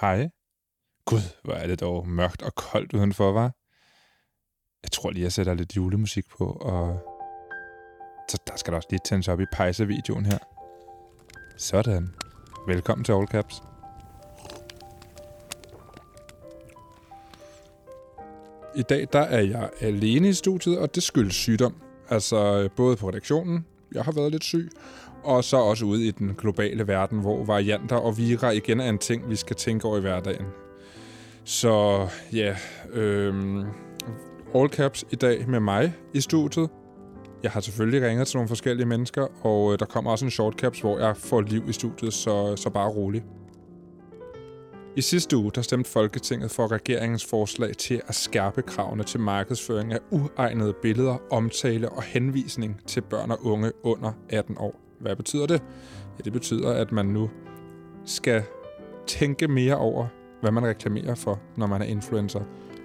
Hej. Gud, hvor er det dog mørkt og koldt udenfor, var. Jeg tror lige, jeg sætter lidt julemusik på, og så der skal der også lige tændes op i pejsevideoen her. Sådan. Velkommen til All Caps. I dag der er jeg alene i studiet, og det skyldes sygdom. Altså øh, både på redaktionen, jeg har været lidt syg, og så også ude i den globale verden, hvor varianter og vira igen er en ting, vi skal tænke over i hverdagen. Så ja, øhm, all caps i dag med mig i studiet. Jeg har selvfølgelig ringet til nogle forskellige mennesker, og øh, der kommer også en short caps, hvor jeg får liv i studiet, så, så bare rolig. I sidste uge der stemte Folketinget for regeringens forslag til at skærpe kravene til markedsføring af uegnede billeder, omtale og henvisning til børn og unge under 18 år. Hvad betyder det? Ja, det betyder, at man nu skal tænke mere over, hvad man reklamerer for, når man er influencer,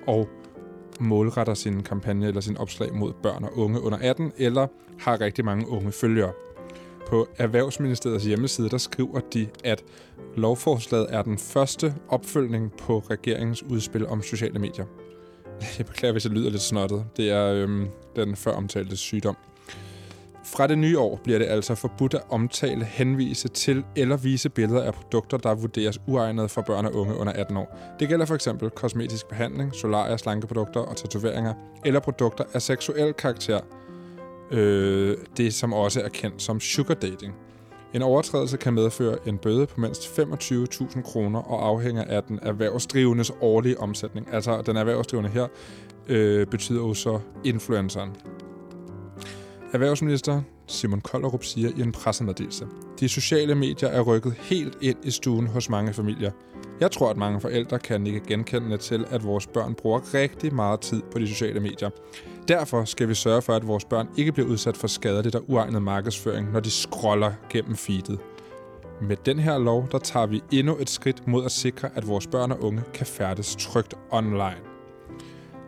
og målretter sin kampagne eller sin opslag mod børn og unge under 18, eller har rigtig mange unge følgere. På Erhvervsministeriets hjemmeside, der skriver de, at lovforslaget er den første opfølgning på regeringens udspil om sociale medier. Jeg beklager, hvis jeg lyder lidt snottet. Det er øhm, den før omtalte sygdom. Fra det nye år bliver det altså forbudt at omtale, henvise til eller vise billeder af produkter, der vurderes uegnede for børn og unge under 18 år. Det gælder for eksempel kosmetisk behandling, solarier, slankeprodukter og tatoveringer, eller produkter af seksuel karakter, øh, det som også er kendt som sugar dating. En overtrædelse kan medføre en bøde på mindst 25.000 kroner og afhænger af den erhvervsdrivendes årlige omsætning. Altså den erhvervsdrivende her øh, betyder jo så influenceren. Erhvervsminister Simon Kollerup siger i en pressemeddelelse, de sociale medier er rykket helt ind i stuen hos mange familier. Jeg tror, at mange forældre kan ikke genkende til, at vores børn bruger rigtig meget tid på de sociale medier. Derfor skal vi sørge for, at vores børn ikke bliver udsat for skadeligt og uegnet markedsføring, når de scroller gennem feedet. Med den her lov, der tager vi endnu et skridt mod at sikre, at vores børn og unge kan færdes trygt online.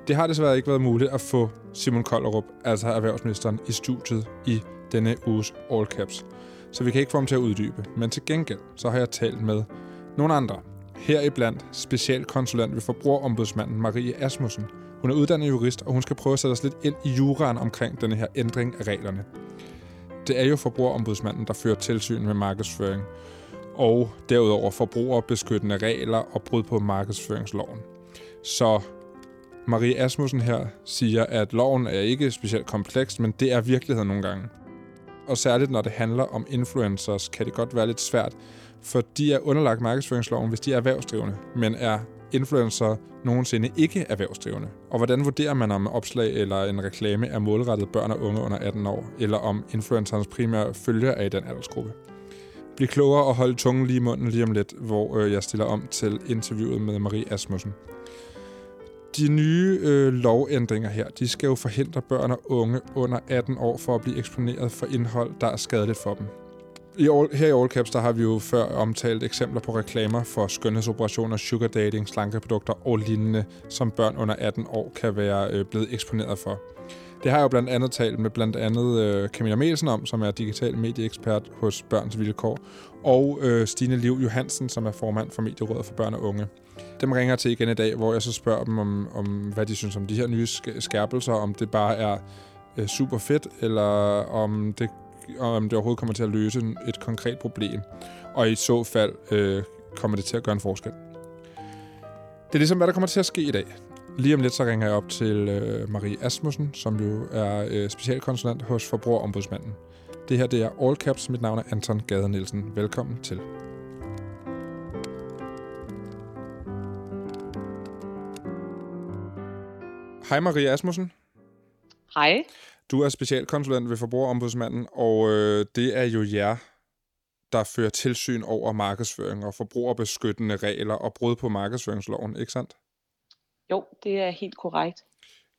Det har desværre ikke været muligt at få Simon Kollerup, altså erhvervsministeren, i studiet i denne uges All Caps. Så vi kan ikke få ham til at uddybe. Men til gengæld, så har jeg talt med nogle andre. Heriblandt specialkonsulent ved Forbrugerombudsmanden Marie Asmussen. Hun er uddannet jurist, og hun skal prøve at sætte os lidt ind i juraen omkring denne her ændring af reglerne. Det er jo Forbrugerombudsmanden, der fører tilsyn med markedsføring, og derudover forbrugerbeskyttende regler og brud på markedsføringsloven. Så Marie Asmussen her siger, at loven er ikke specielt kompleks, men det er virkeligheden nogle gange. Og særligt når det handler om influencers, kan det godt være lidt svært, for de er underlagt markedsføringsloven, hvis de er erhvervsdrivende, men er influencer nogensinde ikke erhvervsdrivende? Og hvordan vurderer man, om opslag eller en reklame er målrettet børn og unge under 18 år, eller om influencerens primære følger er i den aldersgruppe? Bliv klogere og hold tungen lige i munden lige om lidt, hvor øh, jeg stiller om til interviewet med Marie Asmussen. De nye øh, lovændringer her, de skal jo forhindre børn og unge under 18 år for at blive eksponeret for indhold, der er skadeligt for dem. I all, her i All Caps, der har vi jo før omtalt eksempler på reklamer for skønhedsoperationer, sugar dating, slankeprodukter og lignende, som børn under 18 år kan være øh, blevet eksponeret for. Det har jeg jo blandt andet talt med blandt andet øh, Camilla Melsen om, som er digital medieekspert hos Børns Vilkår, og øh, Stine Liv Johansen, som er formand for Medierådet for Børn og Unge. Dem ringer jeg til igen i dag, hvor jeg så spørger dem om, om hvad de synes om de her nye skærpelser, om det bare er øh, super fedt, eller om det, om det overhovedet kommer til at løse et konkret problem. Og i så fald øh, kommer det til at gøre en forskel. Det er ligesom, hvad der kommer til at ske i dag. Lige om lidt så ringer jeg op til øh, Marie Asmussen, som jo er øh, specialkonsulent hos Forbrugerombudsmanden. Det her det er All Caps. Mit navn er Anton Gade Nielsen. Velkommen til. Hej Marie Asmussen. Hej. Du er specialkonsulent ved Forbrugerombudsmanden, og øh, det er jo jer, der fører tilsyn over markedsføring og forbrugerbeskyttende regler og brud på markedsføringsloven, ikke sandt? Jo, det er helt korrekt.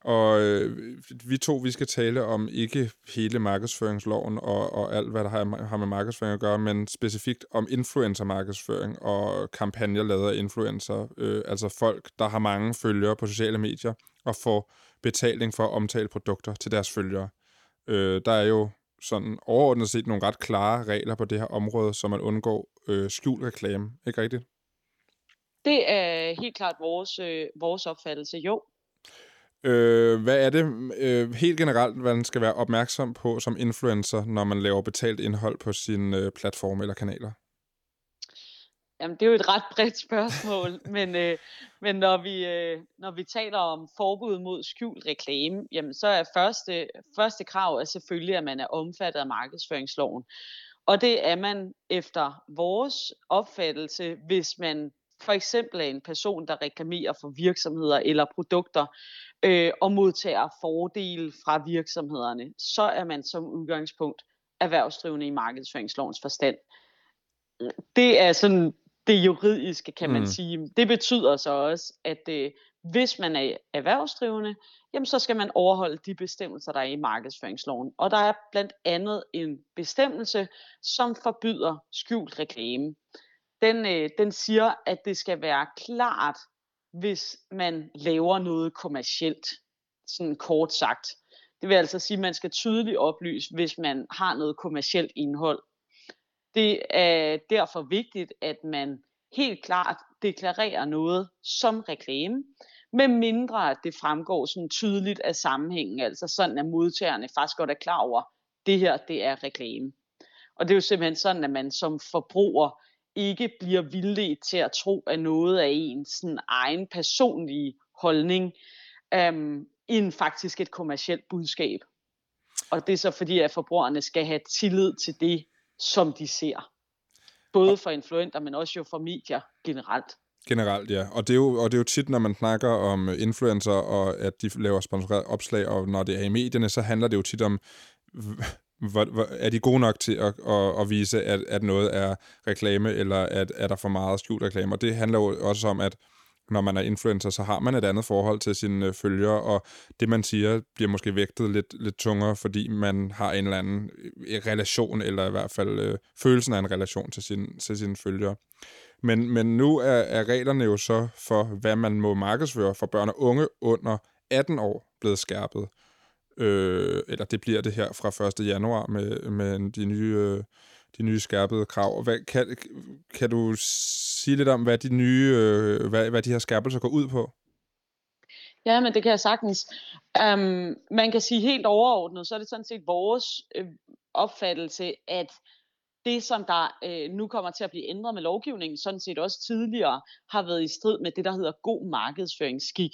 Og øh, vi to, vi skal tale om ikke hele markedsføringsloven og, og alt, hvad der har, har med markedsføring at gøre, men specifikt om influencer-markedsføring og kampagner lavet af influencer. Øh, altså folk, der har mange følgere på sociale medier og får betaling for at omtale produkter til deres følgere. Øh, der er jo sådan overordnet set nogle ret klare regler på det her område, så man undgår øh, skjult reklame. Ikke rigtigt? Det er helt klart vores, øh, vores opfattelse, jo. Øh, hvad er det øh, helt generelt, hvad man skal være opmærksom på som influencer, når man laver betalt indhold på sine øh, platforme eller kanaler? Jamen, det er jo et ret bredt spørgsmål, men, øh, men når, vi, øh, når vi taler om forbud mod skjult reklame, jamen, så er første, første krav er selvfølgelig, at man er omfattet af markedsføringsloven. Og det er man efter vores opfattelse, hvis man for eksempel er en person, der reklamerer for virksomheder eller produkter øh, og modtager fordele fra virksomhederne, så er man som udgangspunkt erhvervsdrivende i markedsføringslovens forstand. Det er sådan det juridiske, kan man mm. sige. Det betyder så også, at øh, hvis man er erhvervsdrivende, jamen så skal man overholde de bestemmelser, der er i markedsføringsloven. Og der er blandt andet en bestemmelse, som forbyder skjult reklame. Den, øh, den siger, at det skal være klart, hvis man laver noget kommercielt, sådan kort sagt. Det vil altså sige, at man skal tydeligt oplyse, hvis man har noget kommercielt indhold. Det er derfor vigtigt, at man helt klart deklarerer noget som reklame, med mindre at det fremgår sådan tydeligt af sammenhængen, altså sådan at modtagerne faktisk godt er klar over, at det her det er reklame. Og det er jo simpelthen sådan, at man som forbruger ikke bliver vildledt til at tro, at noget af ens sådan, egen personlige holdning, øhm, end faktisk et kommercielt budskab. Og det er så fordi, at forbrugerne skal have tillid til det, som de ser. Både for influenter, men også jo for medier generelt. Generelt, ja. Og det, er jo, og det er jo tit, når man snakker om influencer, og at de laver sponsoreret opslag, og når det er i medierne, så handler det jo tit om, hvor, hvor, er de gode nok til at, at, at vise, at, at noget er reklame, eller at er der for meget skjult reklame? Og det handler jo også om, at når man er influencer, så har man et andet forhold til sine øh, følgere, og det, man siger, bliver måske vægtet lidt, lidt tungere, fordi man har en eller anden øh, øh, relation, eller i hvert fald øh, følelsen af en relation til, sin, til sine følgere. Men, men nu er, er reglerne jo så for, hvad man må markedsføre for børn og unge under 18 år blevet skærpet. Øh, eller det bliver det her fra 1. januar med, med de nye, øh, de nye skærpede krav. Hvad, kan, kan du sige lidt om, hvad de nye, øh, hvad, hvad de her skærpelser går ud på? Ja, men det kan jeg sagtens. Um, man kan sige helt overordnet, så er det sådan set vores øh, opfattelse, at det, som der øh, nu kommer til at blive ændret med lovgivningen, sådan set også tidligere har været i strid med det, der hedder god markedsføringsskik.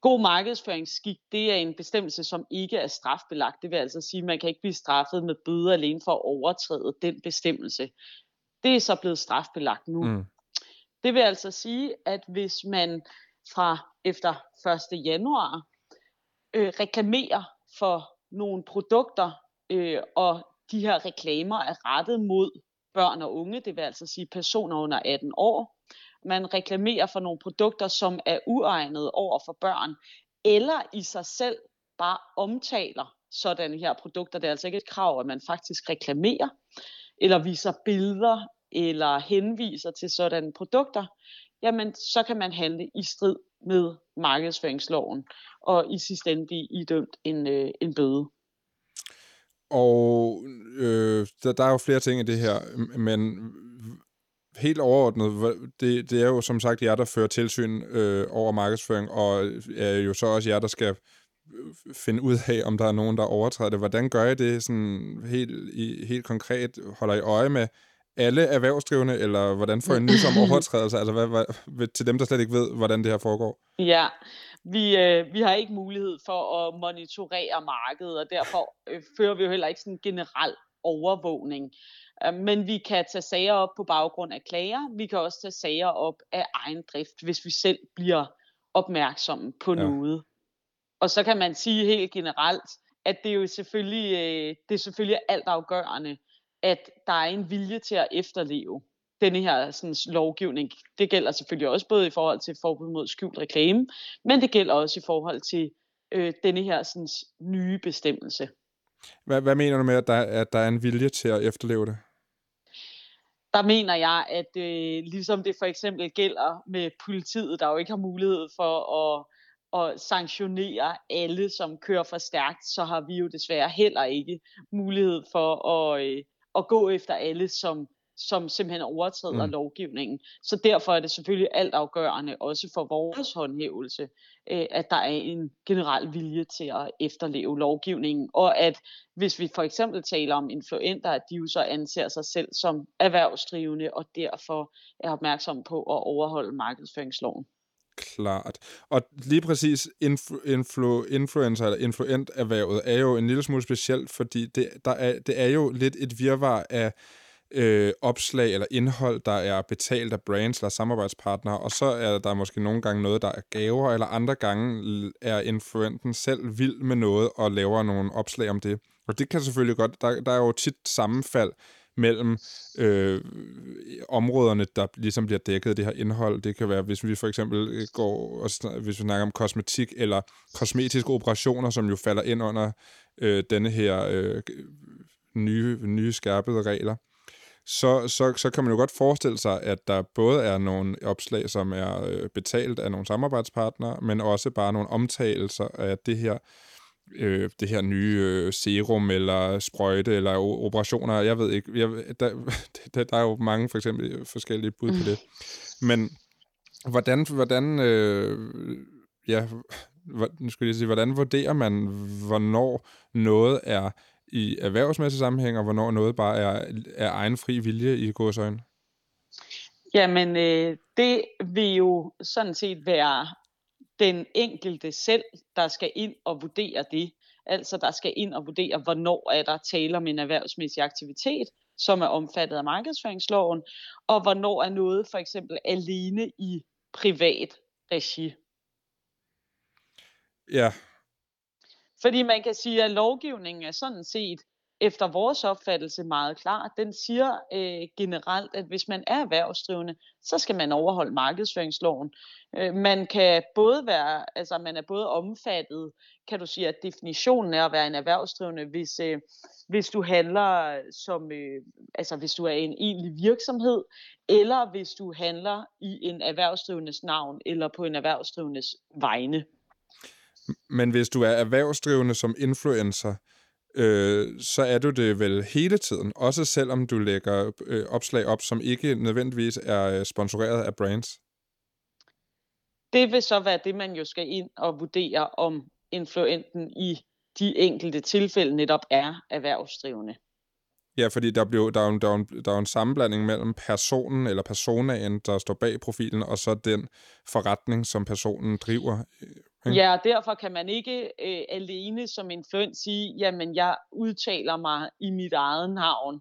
God markedsføringsskik, det er en bestemmelse, som ikke er strafbelagt. Det vil altså sige, at man kan ikke blive straffet med bøder alene for at overtræde den bestemmelse. Det er så blevet strafbelagt nu. Mm. Det vil altså sige, at hvis man fra efter 1. januar øh, reklamerer for nogle produkter, øh, og de her reklamer er rettet mod børn og unge, det vil altså sige personer under 18 år, man reklamerer for nogle produkter, som er uegnede over for børn, eller i sig selv bare omtaler sådan her produkter. Det er altså ikke et krav, at man faktisk reklamerer, eller viser billeder, eller henviser til sådan produkter, jamen så kan man handle i strid med markedsføringsloven, og i sidste ende blive idømt en, øh, en bøde. Og øh, der, der er jo flere ting i det her, men helt overordnet, det, det er jo som sagt jer, der fører tilsyn øh, over markedsføring, og er jo så også jer, der skal øh, finde ud af, om der er nogen, der overtræder det. Hvordan gør I det sådan helt, i, helt konkret? Holder I øje med alle erhvervsdrivende, eller hvordan får I nys om overtrædelser? Altså hvad, hvad, til dem, der slet ikke ved, hvordan det her foregår? Ja, vi, øh, vi har ikke mulighed for at monitorere markedet, og derfor øh, fører vi jo heller ikke sådan en generel overvågning. Øh, men vi kan tage sager op på baggrund af klager. Vi kan også tage sager op af egen drift, hvis vi selv bliver opmærksomme på ja. noget. Og så kan man sige helt generelt, at det er jo selvfølgelig, øh, det er selvfølgelig altafgørende, at der er en vilje til at efterleve denne her sådan, lovgivning. Det gælder selvfølgelig også både i forhold til forbud mod skjult reklame, men det gælder også i forhold til øh, denne her sådan, nye bestemmelse. Hvad, hvad mener du med, at der, at der er en vilje til at efterleve det? Der mener jeg, at øh, ligesom det for eksempel gælder med politiet, der jo ikke har mulighed for at, at sanktionere alle, som kører for stærkt, så har vi jo desværre heller ikke mulighed for at, øh, at gå efter alle, som som simpelthen overtræder mm. lovgivningen. Så derfor er det selvfølgelig altafgørende, også for vores håndhævelse, øh, at der er en generel vilje til at efterleve lovgivningen, og at hvis vi for eksempel taler om influenter, at de jo så anser sig selv som erhvervsdrivende, og derfor er opmærksom på at overholde markedsføringsloven klart. Og lige præcis influ, influ, influencer eller influent-erhvervet er jo en lille smule specielt, fordi det, der er, det er jo lidt et virvar af øh, opslag eller indhold, der er betalt af brands eller samarbejdspartnere, og så er der måske nogle gange noget, der er gaver, eller andre gange er influenten selv vild med noget og laver nogle opslag om det. Og det kan selvfølgelig godt, der, der er jo tit sammenfald mellem øh, områderne, der ligesom bliver dækket af det her indhold. Det kan være, hvis vi for eksempel øh, går og hvis vi snakker om kosmetik eller kosmetiske operationer, som jo falder ind under øh, denne her øh, nye, nye skærpede regler så, så, så kan man jo godt forestille sig, at der både er nogle opslag, som er øh, betalt af nogle samarbejdspartnere, men også bare nogle omtalelser af det her øh, det her nye øh, serum eller sprøjte eller operationer. Jeg ved ikke, jeg, der, der, der er jo mange for eksempel forskellige bud på det. Men hvordan, hvordan øh, ja, nu skal jeg sige, hvordan vurderer man, hvornår noget er i erhvervsmæssige sammenhæng, og hvornår noget bare er, er egen fri vilje i godsøjne? Jamen, øh, det vil jo sådan set være den enkelte selv, der skal ind og vurdere det. Altså, der skal ind og vurdere, hvornår er der tale om en erhvervsmæssig aktivitet, som er omfattet af markedsføringsloven, og hvornår er noget for eksempel alene i privat regi. Ja, fordi man kan sige, at lovgivningen er sådan set efter vores opfattelse meget klar. Den siger øh, generelt, at hvis man er erhvervsdrivende, så skal man overholde markedsføringsloven. Øh, man kan både være, altså man er både omfattet, kan du sige, at definitionen er at være en erhvervsdrivende, hvis, øh, hvis du handler som, øh, altså hvis du er en egentlig virksomhed, eller hvis du handler i en erhvervsdrivendes navn, eller på en erhvervsdrivendes vegne. Men hvis du er erhvervsdrivende som influencer, øh, så er du det vel hele tiden, også selvom du lægger øh, opslag op, som ikke nødvendigvis er øh, sponsoreret af brands? Det vil så være det, man jo skal ind og vurdere, om influenten i de enkelte tilfælde netop er erhvervsdrivende. Ja, fordi der, blev, der, er en, der, er en, der er en sammenblanding mellem personen eller personaen, der står bag profilen, og så den forretning, som personen driver. Ja, og derfor kan man ikke øh, alene som influent sige, jamen jeg udtaler mig i mit eget navn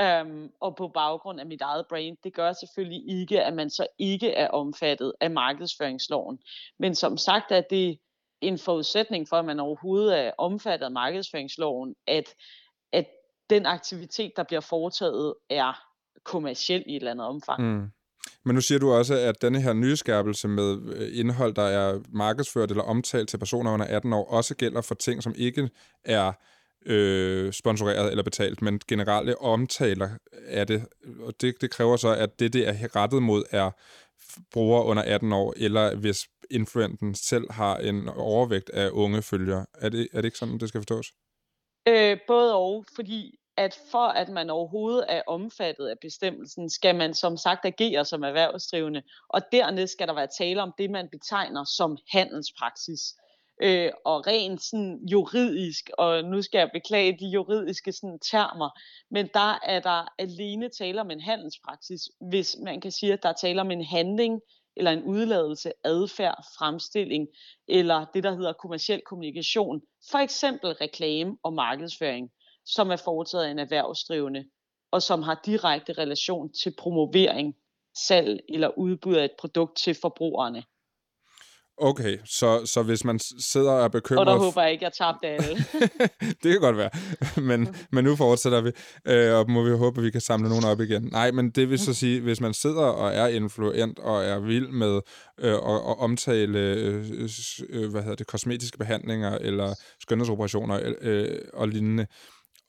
øhm, og på baggrund af mit eget brand. Det gør selvfølgelig ikke, at man så ikke er omfattet af markedsføringsloven. Men som sagt er det en forudsætning for, at man overhovedet er omfattet af markedsføringsloven, at, at den aktivitet, der bliver foretaget, er kommersiel i et eller andet omfang. Mm. Men nu siger du også, at denne her nyskærpelse med øh, indhold, der er markedsført eller omtalt til personer under 18 år, også gælder for ting, som ikke er øh, sponsoreret eller betalt, men generelle omtaler af det. Og det, det kræver så, at det, det er rettet mod, er brugere under 18 år, eller hvis influenten selv har en overvægt af unge følgere. Er det, er det ikke sådan, det skal forstås? Øh, både og, fordi at for at man overhovedet er omfattet af bestemmelsen, skal man som sagt agere som erhvervsdrivende, og dernæst skal der være tale om det, man betegner som handelspraksis. Øh, og rent sådan juridisk, og nu skal jeg beklage de juridiske sådan termer, men der er der alene tale om en handelspraksis, hvis man kan sige, at der er tale om en handling, eller en udladelse, adfærd, fremstilling, eller det, der hedder kommersiel kommunikation, for eksempel reklame og markedsføring som er foretaget af en erhvervsdrivende, og som har direkte relation til promovering, salg eller udbud af et produkt til forbrugerne. Okay, så, så hvis man sidder og er bekymret... Og der håber jeg ikke, jeg tabte alle. det kan godt være, men, men nu fortsætter vi, øh, og må vi håbe, at vi kan samle nogen op igen. Nej, men det vil så sige, hvis man sidder og er influent og er vild med øh, at, at omtale øh, øh, hvad hedder det, kosmetiske behandlinger eller skønhedsoperationer øh, og lignende,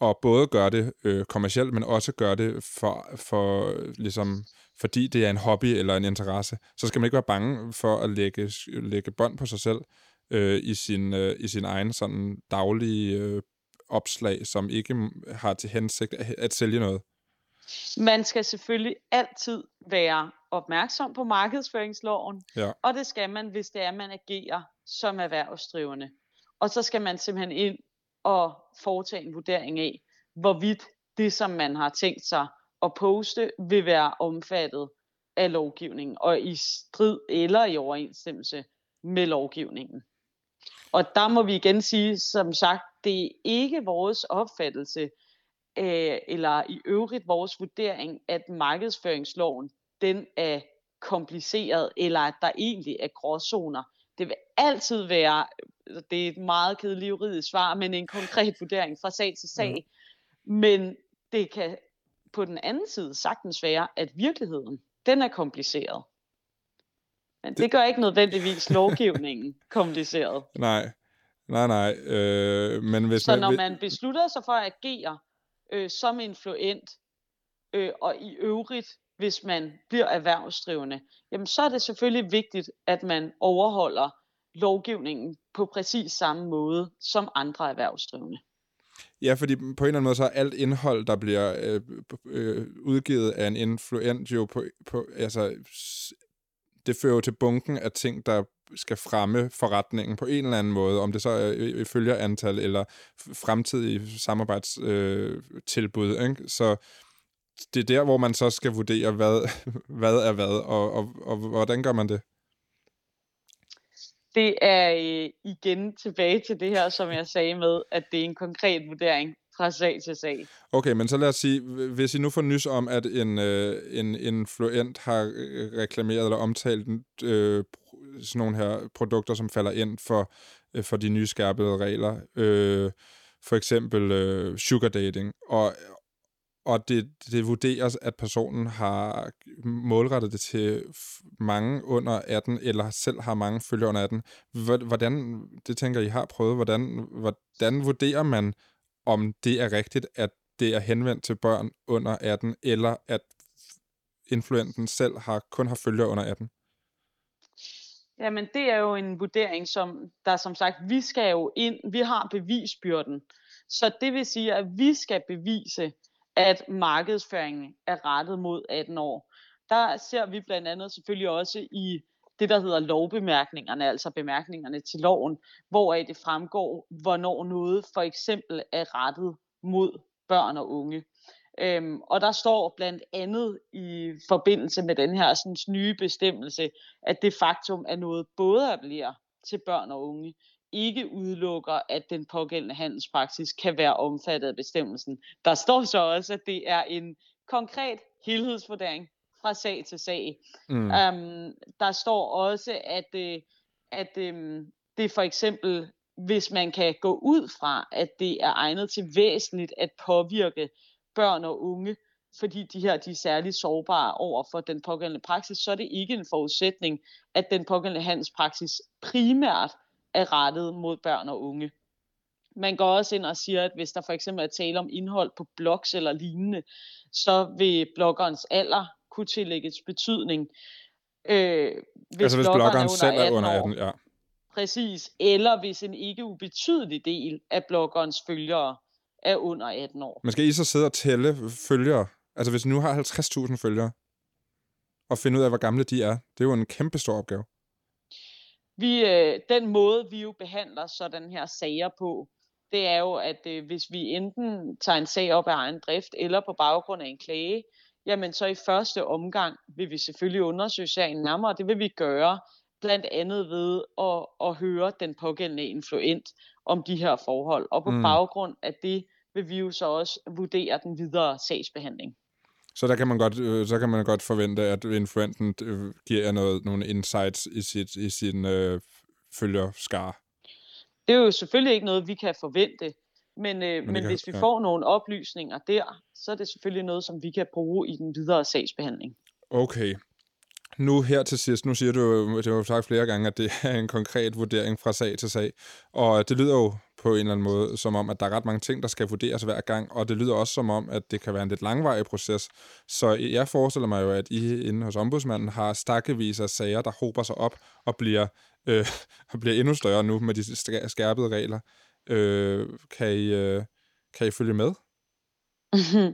og både gør det øh, kommercielt, men også gør det for, for ligesom, fordi det er en hobby eller en interesse, så skal man ikke være bange for at lægge, lægge bånd på sig selv øh, i, sin, øh, i sin egen sådan daglige øh, opslag, som ikke har til hensigt at, at sælge noget. Man skal selvfølgelig altid være opmærksom på markedsføringsloven, Ja. og det skal man, hvis det er, man agerer som erhvervsdrivende. Og så skal man simpelthen ind og foretage en vurdering af, hvorvidt det, som man har tænkt sig at poste, vil være omfattet af lovgivningen, og i strid eller i overensstemmelse med lovgivningen. Og der må vi igen sige, som sagt, det er ikke vores opfattelse, øh, eller i øvrigt vores vurdering, at markedsføringsloven, den er kompliceret, eller at der egentlig er gråzoner. Det vil altid være, det er et meget kedeligt juridisk svar, men en konkret vurdering fra sag til sag. Men det kan på den anden side sagtens være, at virkeligheden, den er kompliceret. Men det gør ikke nødvendigvis lovgivningen kompliceret. Nej, nej, nej. Øh, men hvis Så man, når man beslutter sig for at agere øh, som influent, øh, og i øvrigt, hvis man bliver erhvervsdrivende, jamen så er det selvfølgelig vigtigt, at man overholder lovgivningen på præcis samme måde som andre erhvervsdrivende. Ja, fordi på en eller anden måde, så er alt indhold, der bliver øh, øh, udgivet af en influent, jo på, på altså, det fører jo til bunken af ting, der skal fremme forretningen på en eller anden måde, om det så er øh, i- antal følgerantal eller fremtidige samarbejdstilbud. Øh, ikke? Så det er der, hvor man så skal vurdere, hvad, hvad er hvad, og, og, og hvordan gør man det? Det er øh, igen tilbage til det her, som jeg sagde med, at det er en konkret vurdering fra sag til sag. Okay, men så lad os sige, hvis I nu får nys om, at en, øh, en influent har øh, reklameret eller omtalt øh, sådan nogle her produkter, som falder ind for, øh, for de nye skærpede regler, øh, for eksempel øh, sugar dating, og, og det, det vurderes, at personen har målrettet det til mange under 18, eller selv har mange følgere under 18. Hvordan, det tænker I har prøvet, hvordan, hvordan vurderer man, om det er rigtigt, at det er henvendt til børn under 18, eller at influenten selv har kun har følgere under 18? Jamen, det er jo en vurdering, som der som sagt, vi skal jo ind, vi har bevisbyrden. Så det vil sige, at vi skal bevise, at markedsføringen er rettet mod 18 år. Der ser vi blandt andet selvfølgelig også i det, der hedder lovbemærkningerne, altså bemærkningerne til loven, hvoraf det fremgår, hvornår noget for eksempel er rettet mod børn og unge. Øhm, og der står blandt andet i forbindelse med den her sådan, nye bestemmelse, at det faktum, at noget både appellerer til børn og unge, ikke udelukker, at den pågældende handelspraksis kan være omfattet af bestemmelsen. Der står så også, at det er en konkret helhedsvurdering fra sag til sag. Mm. Um, der står også, at, øh, at øh, det for eksempel, hvis man kan gå ud fra, at det er egnet til væsentligt at påvirke børn og unge, fordi de her de er særligt sårbare over for den pågældende praksis, så er det ikke en forudsætning, at den pågældende handelspraksis primært er rettet mod børn og unge. Man går også ind og siger, at hvis der for eksempel er tale om indhold på blogs eller lignende, så vil bloggerens alder kunne tillægges betydning. Øh, hvis altså hvis bloggeren bloggeren selv er under år. 18, ja. Præcis. Eller hvis en ikke ubetydelig del af bloggerens følgere er under 18 år. Men skal I så sidde og tælle følgere? Altså hvis I nu har 50.000 følgere, og finde ud af, hvor gamle de er, det er jo en kæmpe stor opgave. Vi, øh, den måde, vi jo behandler sådan her sager på, det er jo, at øh, hvis vi enten tager en sag op af egen drift, eller på baggrund af en klage, jamen så i første omgang vil vi selvfølgelig undersøge sagen nærmere. Det vil vi gøre blandt andet ved at, at høre den pågældende influent om de her forhold. Og på Mm. baggrund af det vil vi jo så også vurdere den videre sagsbehandling. Så der kan man godt, øh, så kan man godt forvente, at influenten øh, giver jer noget, nogle insights i, sit, i sin øh, følgerskare. Det er jo selvfølgelig ikke noget, vi kan forvente, men, øh, men, kan- hvis vi ja. får nogle oplysninger der, så er det selvfølgelig noget, som vi kan bruge i den videre sagsbehandling. Okay. Nu her til sidst, nu siger du, jo- det har jo sagt flere gange, at det er en konkret vurdering fra sag til sag. Og det lyder jo på en eller anden måde som om, at der er ret mange ting, der skal vurderes hver gang. Og det lyder også som om, at det kan være en lidt langvarig proces. Så jeg forestiller mig jo, at I inde hos ombudsmanden har stakkevis af sager, der hober sig op og bliver, øh, og bliver endnu større nu med de skærpede regler. Øh, kan, I, øh, kan I følge med?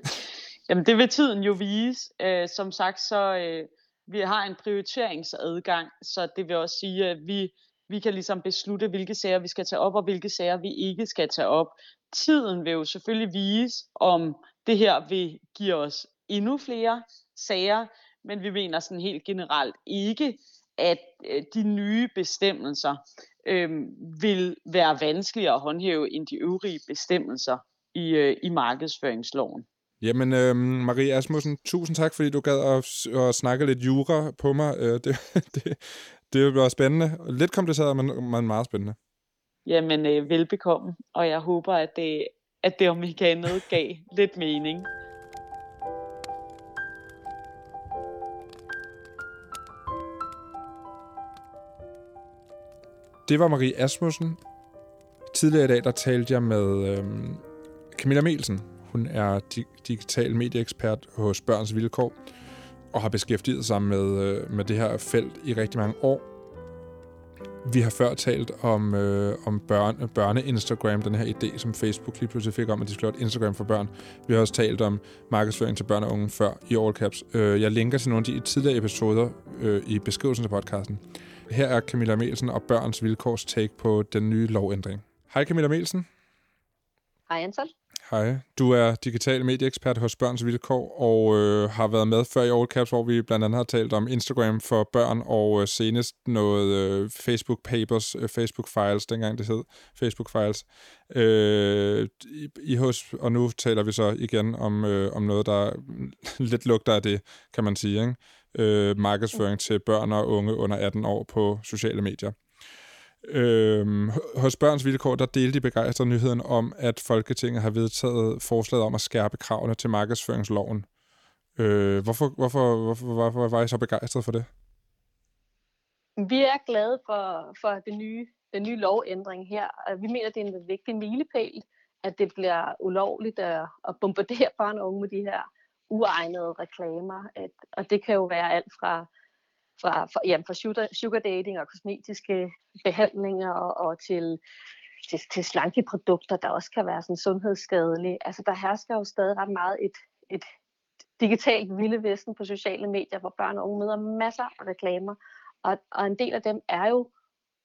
Jamen det vil tiden jo vise. Øh, som sagt, så øh, vi har en prioriteringsadgang, så det vil også sige, at vi, vi kan ligesom beslutte, hvilke sager vi skal tage op, og hvilke sager vi ikke skal tage op. Tiden vil jo selvfølgelig vise, om det her vil give os endnu flere sager, men vi mener sådan helt generelt ikke, at øh, de nye bestemmelser øh, vil være vanskeligere at håndhæve end de øvrige bestemmelser i, øh, i markedsføringsloven. Jamen, øh, Marie Asmussen, tusind tak, fordi du gad at, at snakke lidt jura på mig. Øh, det, det, det bliver spændende. Lidt kompliceret, men, men meget spændende. Jamen, øh, velbekomme, og jeg håber, at det, at det om ikke andet gav lidt mening. Det var Marie Asmussen. Tidligere i dag, der talte jeg med øh, Camilla Melsen. Hun er di- digital medieekspert hos Børns Vilkår og har beskæftiget sig med, øh, med det her felt i rigtig mange år. Vi har før talt om, øh, om børne, børne-Instagram, den her idé, som Facebook lige pludselig fik om, at de skulle have et Instagram for børn. Vi har også talt om markedsføring til børn og unge før i All Caps. Øh, jeg linker til nogle af de tidligere episoder øh, i beskrivelsen til podcasten. Her er Camilla Melsen og Børns Vilkårs take på den nye lovændring. Hej Camilla Melsen. Hej Anton. Hej. Du er digital medieekspert hos Børns Vilkår og øh, har været med før i All Caps, hvor vi blandt andet har talt om Instagram for børn og øh, senest noget øh, Facebook Papers, øh, Facebook Files, dengang det hed Facebook Files. Øh, i, i hos, og nu taler vi så igen om, øh, om noget, der lidt lugter af det, kan man sige. Ikke? Øh, markedsføring til børn og unge under 18 år på sociale medier. Øhm, hos Børns Vilkår, der delte de begejstrede nyheden om, at Folketinget har vedtaget forslaget om at skærpe kravene til markedsføringsloven. Øh, hvorfor, hvorfor, hvorfor, hvorfor var I så begejstret for det? Vi er glade for, for den, nye, den nye lovændring her. Vi mener, det er en vigtig milepæl, at det bliver ulovligt at, at bombardere børn og unge med de her uegnede reklamer. At, og det kan jo være alt fra fra, fra, jamen, fra sugar, sugar dating og kosmetiske behandlinger og, og til, til, til slanke produkter, der også kan være sådan sundhedsskadelige. Altså der hersker jo stadig ret meget et, et digitalt vilde vesten på sociale medier, hvor børn og unge møder masser af reklamer, og, og en del af dem er jo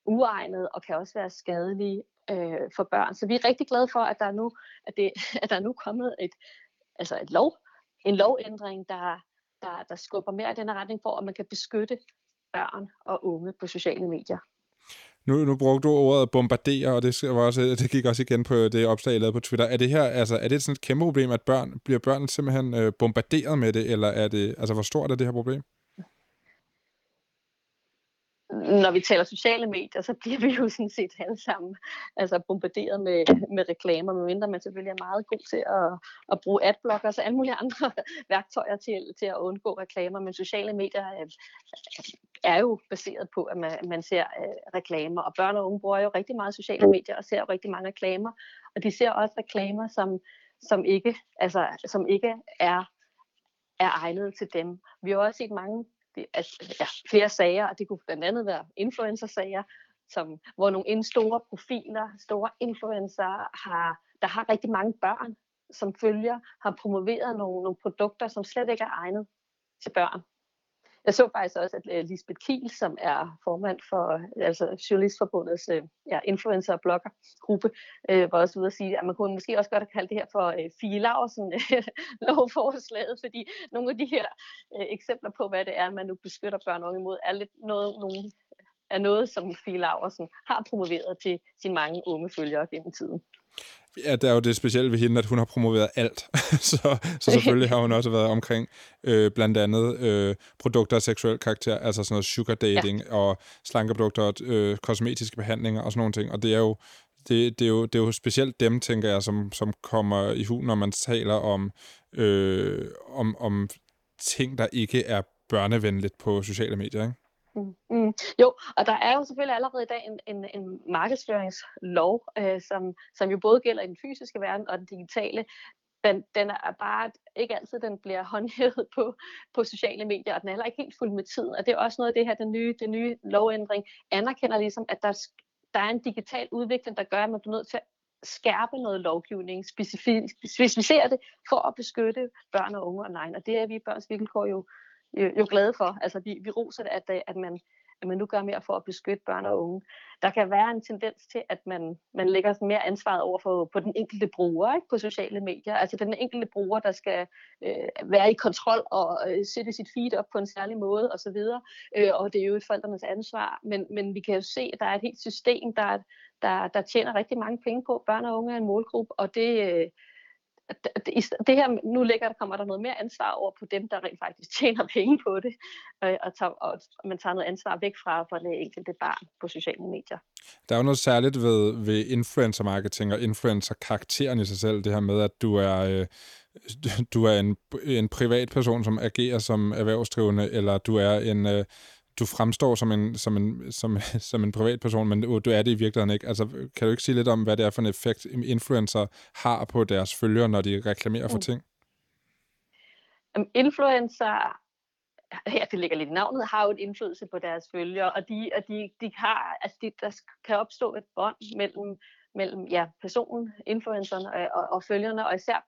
uegnede og kan også være skadelige øh, for børn. Så vi er rigtig glade for, at der er nu, at det, at der er nu kommet et, altså et lov, en lovændring, der, der, der skubber mere i den retning for, at man kan beskytte børn og unge på sociale medier. Nu, nu brugte du ordet bombardere, og det, var også, det gik også igen på det opslag, jeg lavede på Twitter. Er det her, altså, er det sådan et kæmpe problem, at børn, bliver børn simpelthen øh, bombarderet med det, eller er det, altså, hvor stort er det her problem? Når vi taler sociale medier, så bliver vi jo sådan set alle sammen altså bombarderet med, med reklamer, medmindre man selvfølgelig er meget god til at, at bruge adblockers og alle mulige andre værktøjer til, til at undgå reklamer. Men sociale medier er, er jo baseret på, at man, man ser uh, reklamer, og børn og unge bruger jo rigtig meget sociale medier og ser jo rigtig mange reklamer, og de ser også reklamer, som, som ikke, altså, som ikke er er egnet til dem. Vi har også set mange at, altså, ja, flere sager, og det kunne blandt andet være influencer-sager, som, hvor nogle store profiler, store influencer, har, der har rigtig mange børn, som følger, har promoveret nogle, nogle produkter, som slet ikke er egnet til børn. Jeg så faktisk også, at øh, Lisbeth Kiel, som er formand for altså Journalistforbundets øh, ja, influencer- og bloggergruppe, uh, var også ude at sige, at man kunne måske også godt kalde det her for uh, Fie Laursen lovforslaget, fordi nogle af de her uh, eksempler på, hvad det er, man nu beskytter børn og unge imod, er lidt noget, nogle, er noget, som Fie Laursen har promoveret til sine mange unge følgere gennem tiden. Ja, der er jo det specielle ved hende, at hun har promoveret alt. så, så selvfølgelig har hun også været omkring øh, blandt andet øh, produkter af seksuel karakter, altså sådan noget sugar dating ja. og slankeprodukter, øh, kosmetiske behandlinger og sådan nogle ting. Og det er jo det, det, er jo, det er jo specielt dem, tænker jeg, som, som kommer i hu, når man taler om, øh, om, om ting, der ikke er børnevenligt på sociale medier, ikke? Mm, mm. Jo, og der er jo selvfølgelig allerede i dag en, en, en markedsføringslov, øh, som, som jo både gælder i den fysiske verden og den digitale. Den, den er bare ikke altid, den bliver håndhævet på, på sociale medier, og den er heller ikke helt fuld med tiden. Og det er også noget af det her, den nye, den nye lovændring anerkender ligesom, at der, der er en digital udvikling, der gør, at man bliver nødt til at skærpe noget lovgivning, specificere det for at beskytte børn og unge online. Og det er vi i Børns Vilkår jo, jo, jo glade for. Altså vi, vi roser det, at, øh, at man at man nu gør mere for at beskytte børn og unge. Der kan være en tendens til, at man, man lægger mere ansvaret over for, på den enkelte bruger ikke, på sociale medier. Altså den enkelte bruger, der skal øh, være i kontrol og øh, sætte sit feed op på en særlig måde osv. Øh, og det er jo et forældrenes ansvar. Men, men vi kan jo se, at der er et helt system, der, der, der tjener rigtig mange penge på. Børn og unge er en målgruppe, og det... Øh, det her, nu ligger der, kommer der noget mere ansvar over på dem, der rent faktisk tjener penge på det, og, og, tager, og man tager noget ansvar væk fra for det enkelte barn på sociale medier. Der er jo noget særligt ved, ved influencer-marketing og influencer-karakteren i sig selv, det her med, at du er... Øh, du er en, en privatperson, som agerer som erhvervsdrivende, eller du er en, øh, du fremstår som en, som en, som, som en privatperson, men du er det i virkeligheden ikke. Altså, kan du ikke sige lidt om, hvad det er for en effekt, influencer har på deres følgere, når de reklamerer for mm. ting? Um, influencer, ja, det ligger lidt i navnet, har jo en indflydelse på deres følgere, og de, og de, de har, altså de, der kan opstå et bånd mellem, mellem ja, personen, influenceren og, og, og følgerne, og især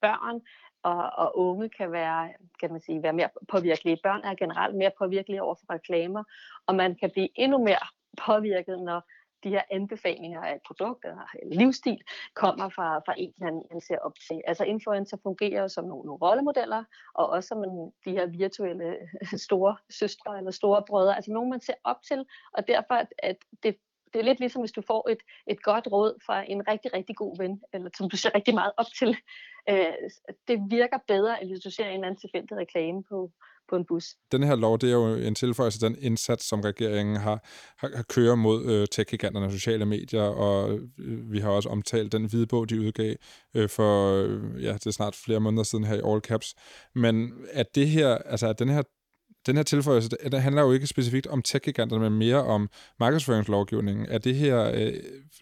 børn og, og unge kan være, kan man sige, være mere påvirkelige. Børn er generelt mere påvirkelige over for reklamer, og man kan blive endnu mere påvirket, når de her anbefalinger af produkter eller livsstil kommer fra, fra en, man, man ser op til. Altså influencer fungerer som nogle, nogle rollemodeller, og også som en, de her virtuelle store søstre eller store brødre, altså nogen, man ser op til, og derfor at det det er lidt ligesom, hvis du får et, et godt råd fra en rigtig, rigtig god ven, eller som du ser rigtig meget op til. Øh, det virker bedre, end hvis du ser en anden tilfældig reklame på, på en bus. Den her lov, det er jo en tilføjelse til den indsats, som regeringen har, har, har kører mod øh, tech-giganterne og sociale medier, og øh, vi har også omtalt den hvide bog, de udgav øh, for, øh, ja, det er snart flere måneder siden her i All Caps. Men at det her, altså at den her den her tilføjelse, det handler jo ikke specifikt om tech men mere om markedsføringslovgivningen. Er det her øh,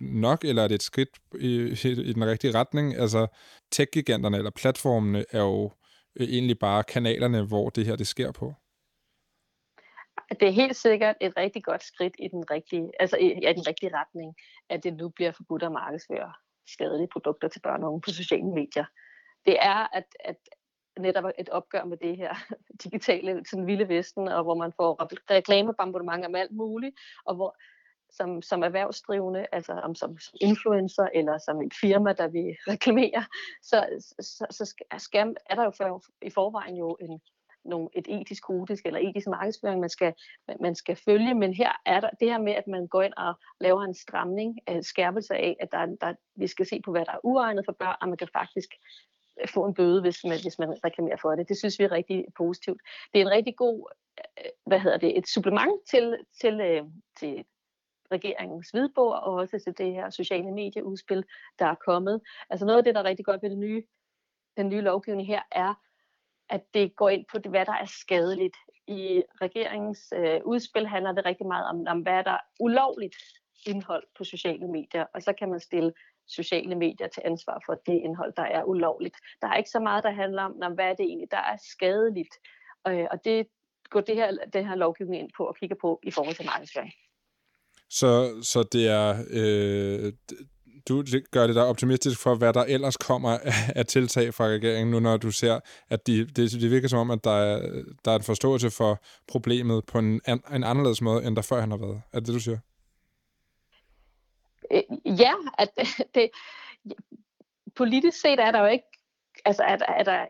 nok, eller er det et skridt i, i den rigtige retning? Altså, tech eller platformene er jo øh, egentlig bare kanalerne, hvor det her det sker på. Det er helt sikkert et rigtig godt skridt i den rigtige, altså i, ja, den rigtige retning, at det nu bliver forbudt at markedsføre skadelige produkter til børn og unge på sociale medier. Det er, at, at, netop et opgør med det her digitale sådan vilde vesten, og hvor man får reklamebombardementer om alt muligt, og hvor som, som erhvervsdrivende, altså om, som, influencer eller som et firma, der vil reklamere, så, så, så skal, er der jo for, i forvejen jo en, nogle, et etisk kodisk eller etisk markedsføring, man skal, man skal følge, men her er der det her med, at man går ind og laver en stramning, en skærpelse af, at der, der, vi skal se på, hvad der er uegnet for børn, og man kan faktisk få en bøde, hvis man, hvis man reklamerer for det. Det synes vi er rigtig positivt. Det er en rigtig god, øh, hvad hedder det, et supplement til, til, øh, til regeringens hvidbog og også til det her sociale medieudspil, der er kommet. Altså noget af det, der er rigtig godt ved det nye, den nye lovgivning her, er, at det går ind på det, hvad der er skadeligt. I regeringens øh, udspil handler det rigtig meget om, om, hvad der er ulovligt indhold på sociale medier, og så kan man stille sociale medier til ansvar for det indhold, der er ulovligt. Der er ikke så meget, der handler om, hvad er det egentlig, der er skadeligt. Øh, og det går det her, den her lovgivning ind på og kigger på i forhold til markedsføring. Så, så det er... Øh, du gør det der optimistisk for, hvad der ellers kommer af tiltag fra regeringen, nu når du ser, at de, det, det virker som om, at der er, der er en forståelse for problemet på en, en anderledes måde, end der før han har været. Er det det, du siger? Øh, ja, at det, politisk set er der jo ikke, altså er der, er der,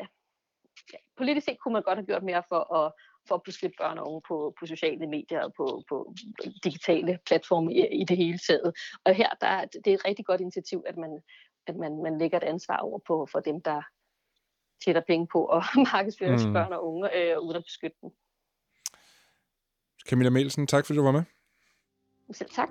politisk set kunne man godt have gjort mere for at, for at beskytte børn og unge på, på sociale medier og på, på digitale platforme i, i det hele taget. Og her der, det er et rigtig godt initiativ, at man, at man, man lægger et ansvar over på for dem, der tjener penge på at markedsføre mm. børn og unge øh, uden at beskytte dem. Camilla Melsen, tak fordi du var med. Selv tak.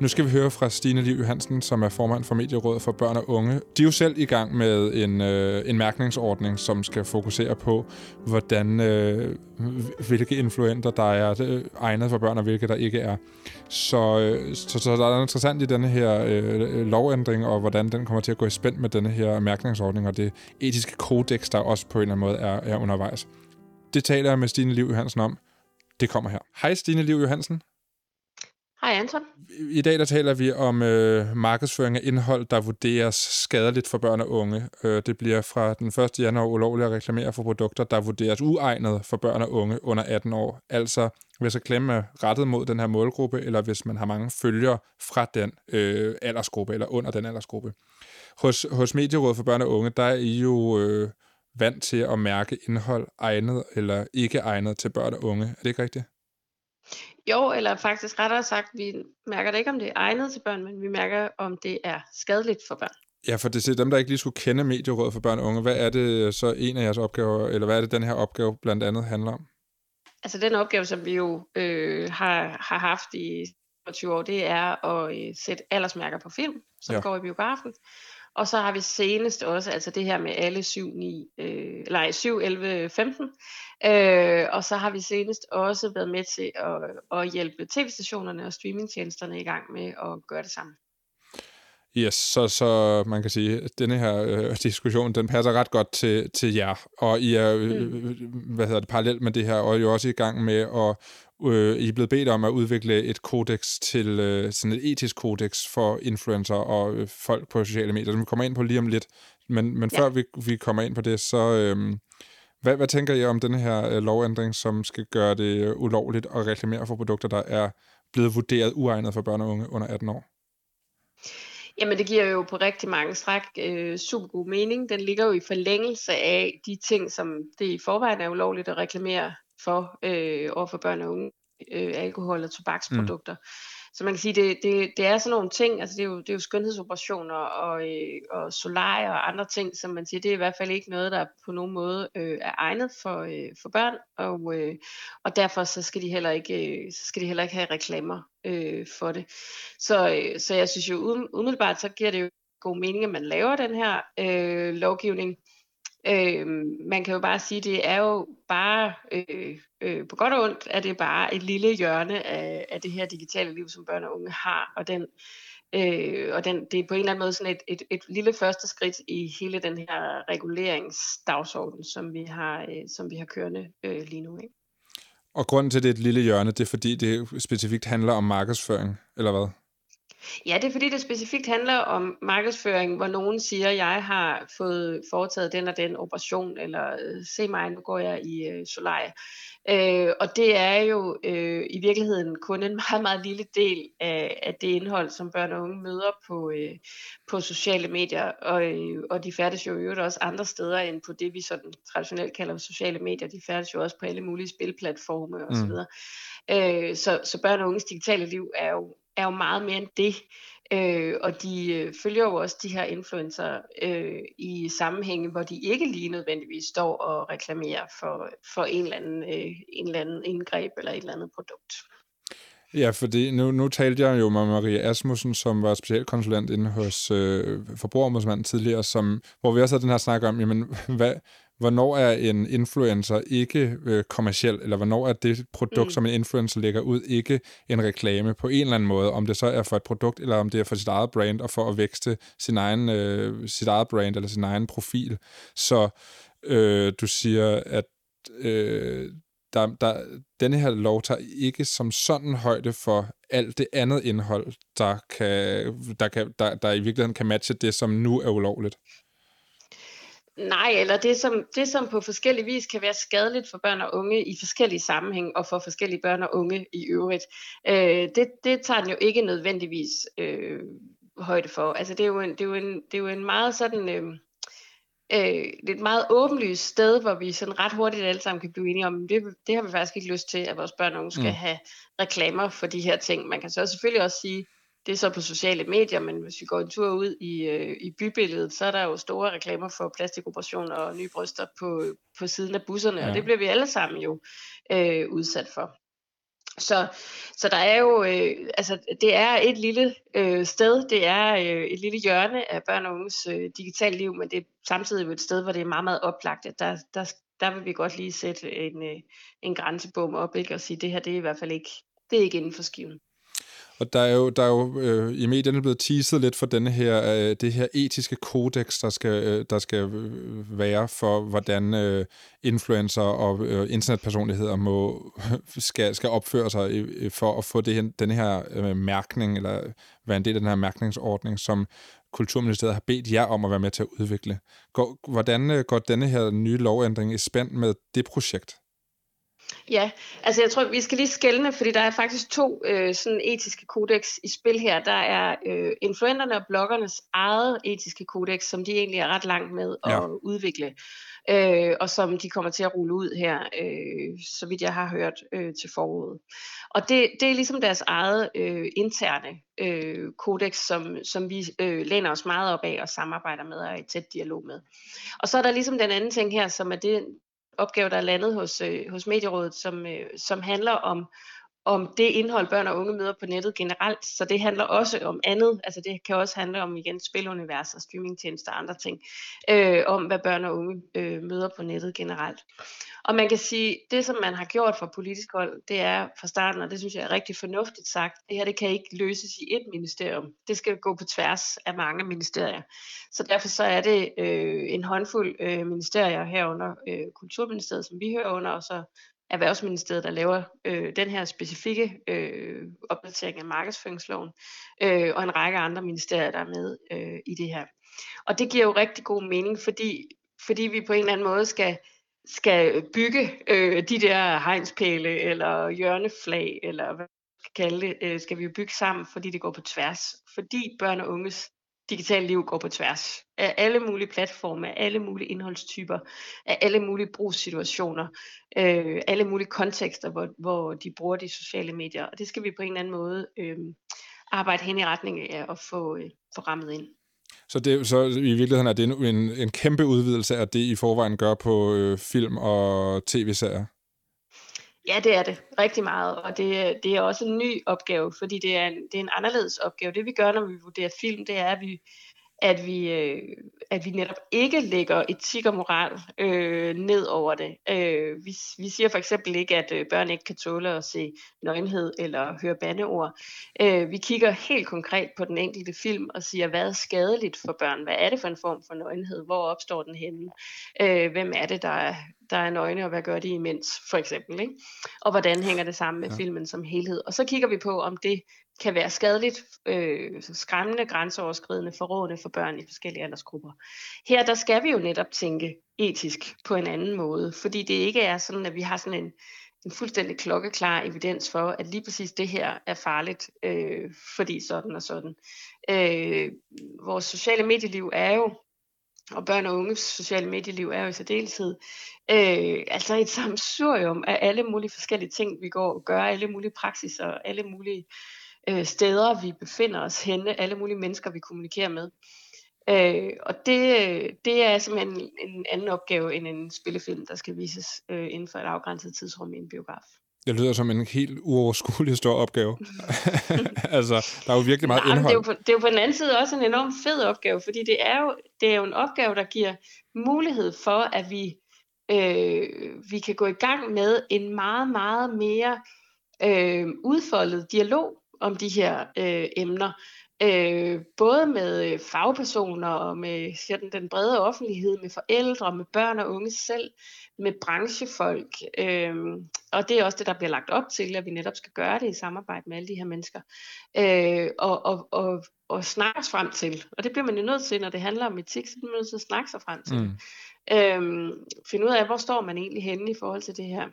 Nu skal vi høre fra Stine Liv Johansen, som er formand for Medierådet for Børn og Unge. De er jo selv i gang med en, øh, en mærkningsordning, som skal fokusere på, hvordan øh, hvilke influenter, der er øh, egnet for børn, og hvilke der ikke er. Så, øh, så, så der er interessant i denne her øh, lovændring, og hvordan den kommer til at gå i spænd med denne her mærkningsordning, og det etiske kodex, der også på en eller anden måde er, er undervejs. Det taler jeg med Stine Liv Johansen om. Det kommer her. Hej Stine Liv Johansen. Hej Anton. I dag der taler vi om øh, markedsføring af indhold, der vurderes skadeligt for børn og unge. Øh, det bliver fra den 1. januar ulovligt at reklamere for produkter, der vurderes uegnet for børn og unge under 18 år. Altså hvis reklamen er rettet mod den her målgruppe, eller hvis man har mange følgere fra den øh, aldersgruppe, eller under den aldersgruppe. Hos, hos Medierådet for Børn og Unge, der er I jo øh, vant til at mærke indhold egnet eller ikke egnet til børn og unge. Er det ikke rigtigt? Jo, eller faktisk rettere sagt, vi mærker det ikke, om det er egnet til børn, men vi mærker, om det er skadeligt for børn. Ja, for det er dem, der ikke lige skulle kende Medierådet for børn og unge. Hvad er det så en af jeres opgaver, eller hvad er det, den her opgave blandt andet handler om? Altså den opgave, som vi jo øh, har, har haft i 20 år, det er at øh, sætte aldersmærker på film, som ja. går i biografen. Og så har vi senest også, altså det her med alle 7, 9, øh, nej, 7, 11, 15. Øh, og så har vi senest også været med til at, at hjælpe tv-stationerne og streamingtjenesterne i gang med at gøre det samme. Yes, så, så man kan sige, at denne her øh, diskussion, den passer ret godt til, til jer. Og I er, øh, mm. hvad hedder det, parallelt med det her, og I er også i gang med at, øh, I er blevet bedt om at udvikle et kodex til, øh, sådan et etisk kodex for influencer og øh, folk på sociale medier, som vi kommer ind på lige om lidt. Men, men ja. før vi, vi kommer ind på det, så... Øh, hvad, hvad tænker I om den her øh, lovændring, som skal gøre det øh, ulovligt at reklamere for produkter, der er blevet vurderet uegnet for børn og unge under 18 år? Jamen det giver jo på rigtig mange stræk øh, super god mening. Den ligger jo i forlængelse af de ting, som det i forvejen er ulovligt at reklamere for øh, over for børn og unge, øh, alkohol og tobaksprodukter. Mm. Så man kan sige, det, det, det er sådan nogle ting, altså det er jo, det er jo skønhedsoperationer og, øh, og solarier og andre ting, som man siger, det er i hvert fald ikke noget, der på nogen måde øh, er egnet for, øh, for børn, og, øh, og derfor så skal de heller ikke, øh, så skal de heller ikke have reklamer øh, for det. Så, øh, så jeg synes jo umiddelbart, så giver det jo god mening, at man laver den her øh, lovgivning, Øh, man kan jo bare sige, det er jo bare, øh, øh, på godt og ondt, at det bare et lille hjørne af, af det her digitale liv, som børn og unge har, og den Øh, og den, det er på en eller anden måde sådan et, et, et lille første skridt i hele den her reguleringsdagsorden, som vi har, øh, som vi har kørende øh, lige nu. Ikke? Og grunden til, at det er et lille hjørne, det er fordi, det specifikt handler om markedsføring, eller hvad? Ja, det er fordi, det specifikt handler om markedsføring, hvor nogen siger, at jeg har fået foretaget den og den operation, eller øh, se mig, nu går jeg i øh, solarie. Øh, og det er jo øh, i virkeligheden kun en meget, meget lille del af, af det indhold, som børn og unge møder på, øh, på sociale medier. Og, øh, og de færdes jo i øvrigt også andre steder end på det, vi sådan traditionelt kalder sociale medier. De færdes jo også på alle mulige spilplatforme osv. Mm. Øh, så, så børn og unges digitale liv er jo er jo meget mere end det. Øh, og de øh, følger jo også de her influencer øh, i sammenhænge, hvor de ikke lige nødvendigvis står og reklamerer for, for en, eller anden, øh, en eller anden indgreb eller et eller andet produkt. Ja, fordi nu, nu talte jeg jo med Maria Asmussen, som var specialkonsulent inde hos øh, Forbrugerombudsmanden tidligere, som, hvor vi også havde den her snak om, jamen, hvad, hvornår er en influencer ikke øh, kommersiel, eller hvornår er det produkt, mm. som en influencer lægger ud, ikke en reklame på en eller anden måde, om det så er for et produkt, eller om det er for sit eget brand, og for at vækste sin egen, øh, sit eget brand, eller sin egen profil. Så øh, du siger, at øh, der, der, denne her lov tager ikke som sådan højde for alt det andet indhold, der, kan, der, kan, der, der i virkeligheden kan matche det, som nu er ulovligt. Nej, eller det som, det som på forskellige vis kan være skadeligt for børn og unge i forskellige sammenhæng og for forskellige børn og unge i øvrigt, øh, det, det tager den jo ikke nødvendigvis øh, højde for. Altså det er jo en, det er jo en, det er jo en meget sådan... Øh, øh, et meget åbenlyst sted, hvor vi sådan ret hurtigt alle sammen kan blive enige om, det, det har vi faktisk ikke lyst til, at vores børn og unge skal mm. have reklamer for de her ting. Man kan så selvfølgelig også sige, det er så på sociale medier, men hvis vi går en tur ud i, øh, i bybilledet, så er der jo store reklamer for plastikoperationer og nye bryster på, på siden af busserne, ja. og det bliver vi alle sammen jo øh, udsat for. Så, så der er jo, øh, altså det er et lille øh, sted, det er øh, et lille hjørne af børn og unges øh, digitale liv, men det er samtidig et sted, hvor det er meget, meget oplagt, at der, der, der vil vi godt lige sætte en, øh, en grænsebom op, ikke, og sige, det her det er i hvert fald ikke, det er ikke inden for skiven. Og der er jo, der er jo øh, i medierne blevet teaset lidt for denne her, øh, det her etiske kodex, der skal, øh, der skal øh, være for, hvordan øh, influencer og øh, internetpersonligheder må, skal, skal opføre sig øh, øh, for at få det her, den her øh, mærkning, eller være en del af den her mærkningsordning, som Kulturministeriet har bedt jer om at være med til at udvikle. Går, hvordan øh, går denne her nye lovændring i spænd med det projekt? Ja, altså jeg tror, vi skal lige skælne, fordi der er faktisk to øh, sådan etiske kodex i spil her. Der er øh, influenterne og bloggernes eget etiske kodex, som de egentlig er ret langt med at ja. udvikle, øh, og som de kommer til at rulle ud her, øh, så vidt jeg har hørt øh, til foråret. Og det, det er ligesom deres eget øh, interne øh, kodex, som, som vi øh, læner os meget op af og samarbejder med og er i tæt dialog med. Og så er der ligesom den anden ting her, som er det, opgave, der er landet hos, øh, hos Medierådet, som, øh, som handler om, om det indhold, børn og unge møder på nettet generelt. Så det handler også om andet. Altså det kan også handle om igen spilunivers og streamingtjenester og andre ting. Øh, om hvad børn og unge øh, møder på nettet generelt. Og man kan sige, det som man har gjort fra politisk hold, det er fra starten, og det synes jeg er rigtig fornuftigt sagt, det her det kan ikke løses i et ministerium. Det skal gå på tværs af mange ministerier. Så derfor så er det øh, en håndfuld øh, ministerier herunder øh, Kulturministeriet, som vi hører under, og så Erhvervsministeriet, der laver øh, den her specifikke øh, opdatering af markedsføringsloven, øh, og en række andre ministerier, der er med øh, i det her. Og det giver jo rigtig god mening, fordi, fordi vi på en eller anden måde skal skal bygge øh, de der hegnspæle eller hjørneflag, eller hvad man skal kalde det, øh, skal vi jo bygge sammen, fordi det går på tværs. Fordi børn og unges digitale liv går på tværs af alle mulige platforme, af alle mulige indholdstyper, af alle mulige brugssituationer, øh, alle mulige kontekster, hvor, hvor de bruger de sociale medier. Og det skal vi på en eller anden måde øh, arbejde hen i retning af at få, øh, få rammet ind. Så, det, så i virkeligheden er det en, en kæmpe udvidelse af det, I forvejen gør på øh, film og tv-serier? Ja, det er det. Rigtig meget. Og det, det er også en ny opgave, fordi det er, en, det er en anderledes opgave. Det vi gør, når vi vurderer film, det er, at vi at vi, øh, at vi netop ikke lægger etik og moral øh, ned over det. Øh, vi, vi siger for eksempel ikke, at øh, børn ikke kan tåle at se nøgenhed eller høre bandeord. Øh, vi kigger helt konkret på den enkelte film og siger, hvad er skadeligt for børn? Hvad er det for en form for nøgenhed? Hvor opstår den henne? Øh, hvem er det, der er, der er nøgne, og hvad gør de imens, for eksempel? Ikke? Og hvordan hænger det sammen med ja. filmen som helhed? Og så kigger vi på, om det kan være skadeligt, øh, skræmmende, grænseoverskridende, forrådende for børn i forskellige aldersgrupper. Her der skal vi jo netop tænke etisk på en anden måde, fordi det ikke er sådan, at vi har sådan en, en fuldstændig klokkeklar evidens for, at lige præcis det her er farligt, øh, fordi sådan og sådan. Øh, vores sociale medieliv er jo, og børn og unges sociale medieliv er jo i særdeleshed, øh, altså et samsurium af alle mulige forskellige ting, vi går og gør, alle mulige praksiser, alle mulige øh, steder, vi befinder os henne, alle mulige mennesker, vi kommunikerer med. Øh, og det, det er simpelthen en, en anden opgave end en spillefilm, der skal vises øh, inden for et afgrænset tidsrum i en biograf. Det lyder som en helt uoverskuelig stor opgave. altså, der er jo virkelig meget Nej, indhold. Det er, jo på, det er jo på den anden side også en enormt fed opgave, fordi det er jo, det er jo en opgave, der giver mulighed for, at vi, øh, vi kan gå i gang med en meget, meget mere øh, udfoldet dialog om de her øh, emner. Øh, både med fagpersoner og med sådan, den brede offentlighed, med forældre, med børn og unge selv, med branchefolk. Øh, og det er også det, der bliver lagt op til, at vi netop skal gøre det i samarbejde med alle de her mennesker. Øh, og, og, og, og snakke os frem til. Og det bliver man jo nødt til, når det handler om etik, så bliver man nødt til at snakke sig frem til. Mm. Øh, finde ud af, hvor står man egentlig henne i forhold til det her.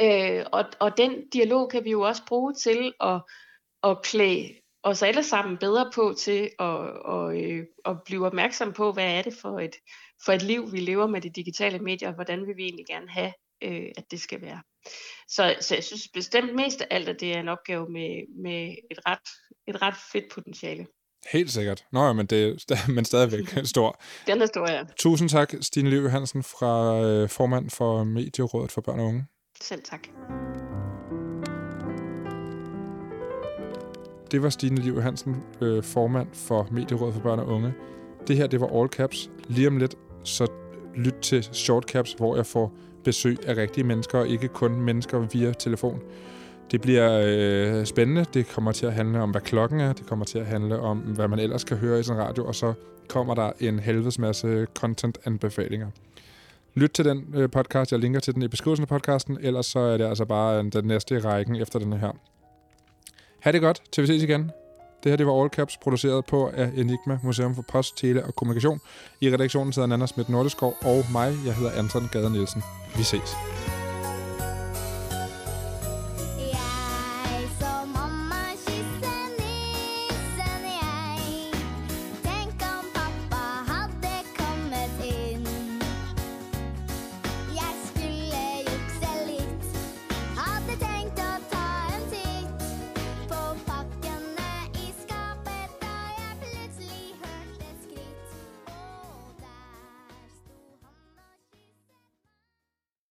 Øh, og, og den dialog kan vi jo også bruge til at, at klæde os alle sammen bedre på til at, at, øh, at blive opmærksom på, hvad er det for et, for et liv, vi lever med de digitale medier, og hvordan vil vi egentlig gerne have, øh, at det skal være. Så, så jeg synes bestemt mest af alt, at det er en opgave med, med et, ret, et ret fedt potentiale. Helt sikkert. Nå ja, men, det, men stadigvæk stor. Den er stor, ja. Tusind tak, Stine Liv Hansen, fra øh, formand for Medierådet for Børn og Unge. Selv tak. Det var Stine Liv Hansen, øh, formand for Medierådet for Børn og Unge. Det her, det var All Caps. Lige om lidt, så lyt til Short Caps, hvor jeg får besøg af rigtige mennesker, og ikke kun mennesker via telefon. Det bliver øh, spændende. Det kommer til at handle om, hvad klokken er. Det kommer til at handle om, hvad man ellers kan høre i sin radio. Og så kommer der en helvedes masse content-anbefalinger. Lyt til den øh, podcast. Jeg linker til den i beskrivelsen af podcasten. Ellers så er det altså bare øh, den næste i rækken efter den her. Ha' det godt, til vi ses igen. Det her det var All Caps, produceret på af Enigma Museum for Post, Tele og Kommunikation. I redaktionen sidder Nana Schmidt Nordeskov og mig. Jeg hedder Anton Gade Nielsen. Vi ses.